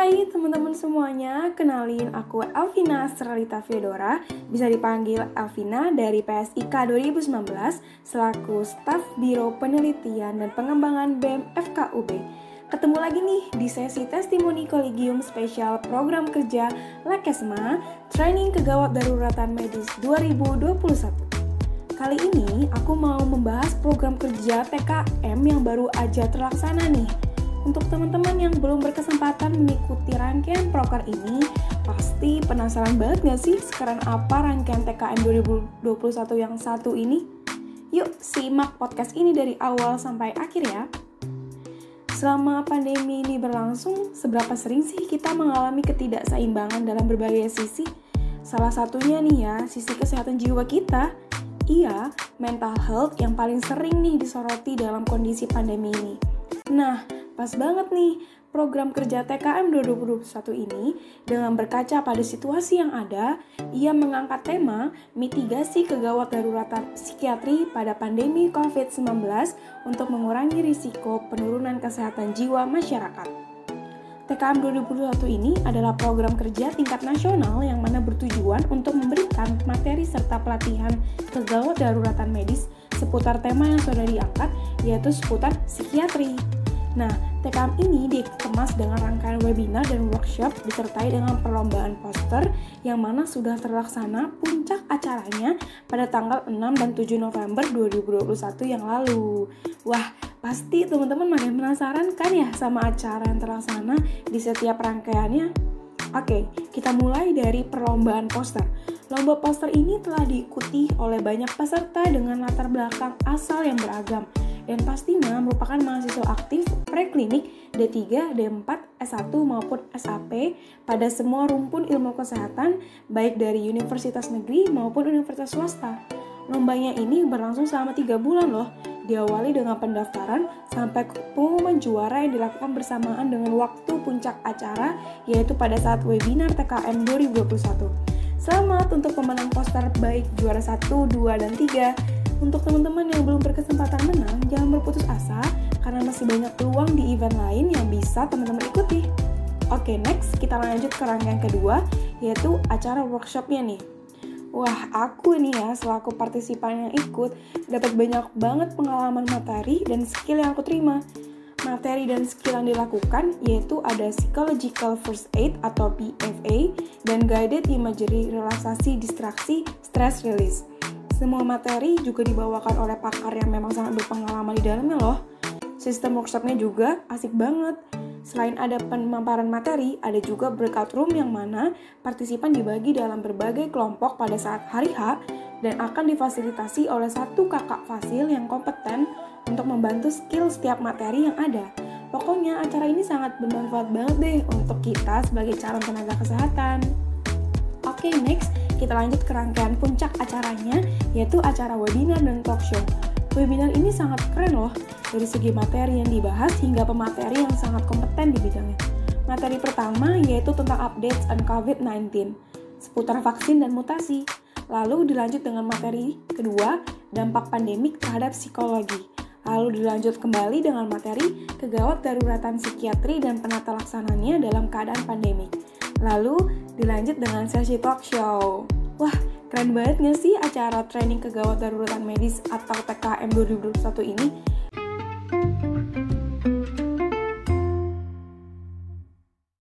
Hai teman-teman semuanya, kenalin aku Elvina Seralita Fedora, bisa dipanggil Elvina dari PSIK 2019 selaku staf Biro Penelitian dan Pengembangan BEM FKUB. Ketemu lagi nih di sesi testimoni kolegium spesial program kerja Lakesma Training Kegawat Daruratan Medis 2021. Kali ini aku mau membahas program kerja PKM yang baru aja terlaksana nih untuk teman-teman yang belum berkesempatan mengikuti rangkaian proker ini, pasti penasaran banget gak sih sekarang apa rangkaian TKM 2021 yang satu ini? Yuk simak podcast ini dari awal sampai akhir ya. Selama pandemi ini berlangsung, seberapa sering sih kita mengalami ketidakseimbangan dalam berbagai sisi? Salah satunya nih ya, sisi kesehatan jiwa kita. Iya, mental health yang paling sering nih disoroti dalam kondisi pandemi ini. Nah, Pas banget nih, program kerja TKM 2021 ini dengan berkaca pada situasi yang ada, ia mengangkat tema mitigasi kegawat daruratan psikiatri pada pandemi COVID-19 untuk mengurangi risiko penurunan kesehatan jiwa masyarakat. TKM 2021 ini adalah program kerja tingkat nasional yang mana bertujuan untuk memberikan materi serta pelatihan kegawat daruratan medis seputar tema yang sudah diangkat, yaitu seputar psikiatri. Nah, TKM ini dikemas dengan rangkaian webinar dan workshop disertai dengan perlombaan poster yang mana sudah terlaksana puncak acaranya pada tanggal 6 dan 7 November 2021 yang lalu. Wah, pasti teman-teman makin penasaran kan ya sama acara yang terlaksana di setiap rangkaiannya? Oke, kita mulai dari perlombaan poster. Lomba poster ini telah diikuti oleh banyak peserta dengan latar belakang asal yang beragam dan pastinya merupakan mahasiswa aktif preklinik D3, D4, S1 maupun SAP pada semua rumpun ilmu kesehatan baik dari universitas negeri maupun universitas swasta. Lombanya ini berlangsung selama 3 bulan loh, diawali dengan pendaftaran sampai pengumuman juara yang dilakukan bersamaan dengan waktu puncak acara yaitu pada saat webinar TKM 2021. Selamat untuk pemenang poster baik juara 1, 2, dan 3. Untuk teman-teman yang belum berkesempatan menang, jangan berputus asa karena masih banyak peluang di event lain yang bisa teman-teman ikuti. Oke, next kita lanjut ke rangkaian kedua, yaitu acara workshopnya nih. Wah, aku nih ya selaku partisipan yang ikut dapat banyak banget pengalaman materi dan skill yang aku terima. Materi dan skill yang dilakukan yaitu ada Psychological First Aid atau PFA dan Guided Imagery Relaksasi Distraksi Stress Release. Semua materi juga dibawakan oleh pakar yang memang sangat berpengalaman di dalamnya loh. Sistem workshopnya juga asik banget. Selain ada pemaparan materi, ada juga breakout room yang mana partisipan dibagi dalam berbagai kelompok pada saat hari H dan akan difasilitasi oleh satu kakak fasil yang kompeten untuk membantu skill setiap materi yang ada. Pokoknya acara ini sangat bermanfaat banget deh untuk kita sebagai calon tenaga kesehatan. Oke, okay, next kita lanjut ke rangkaian puncak acaranya, yaitu acara webinar dan talk show. Webinar ini sangat keren loh, dari segi materi yang dibahas hingga pemateri yang sangat kompeten di bidangnya. Materi pertama yaitu tentang updates on COVID-19, seputar vaksin dan mutasi. Lalu dilanjut dengan materi kedua, dampak pandemik terhadap psikologi. Lalu dilanjut kembali dengan materi kegawat daruratan psikiatri dan penata laksananya dalam keadaan pandemik. Lalu dilanjut dengan sesi talk show. Wah, keren banget gak sih acara training kegawat daruratan medis atau TKM 2021 ini?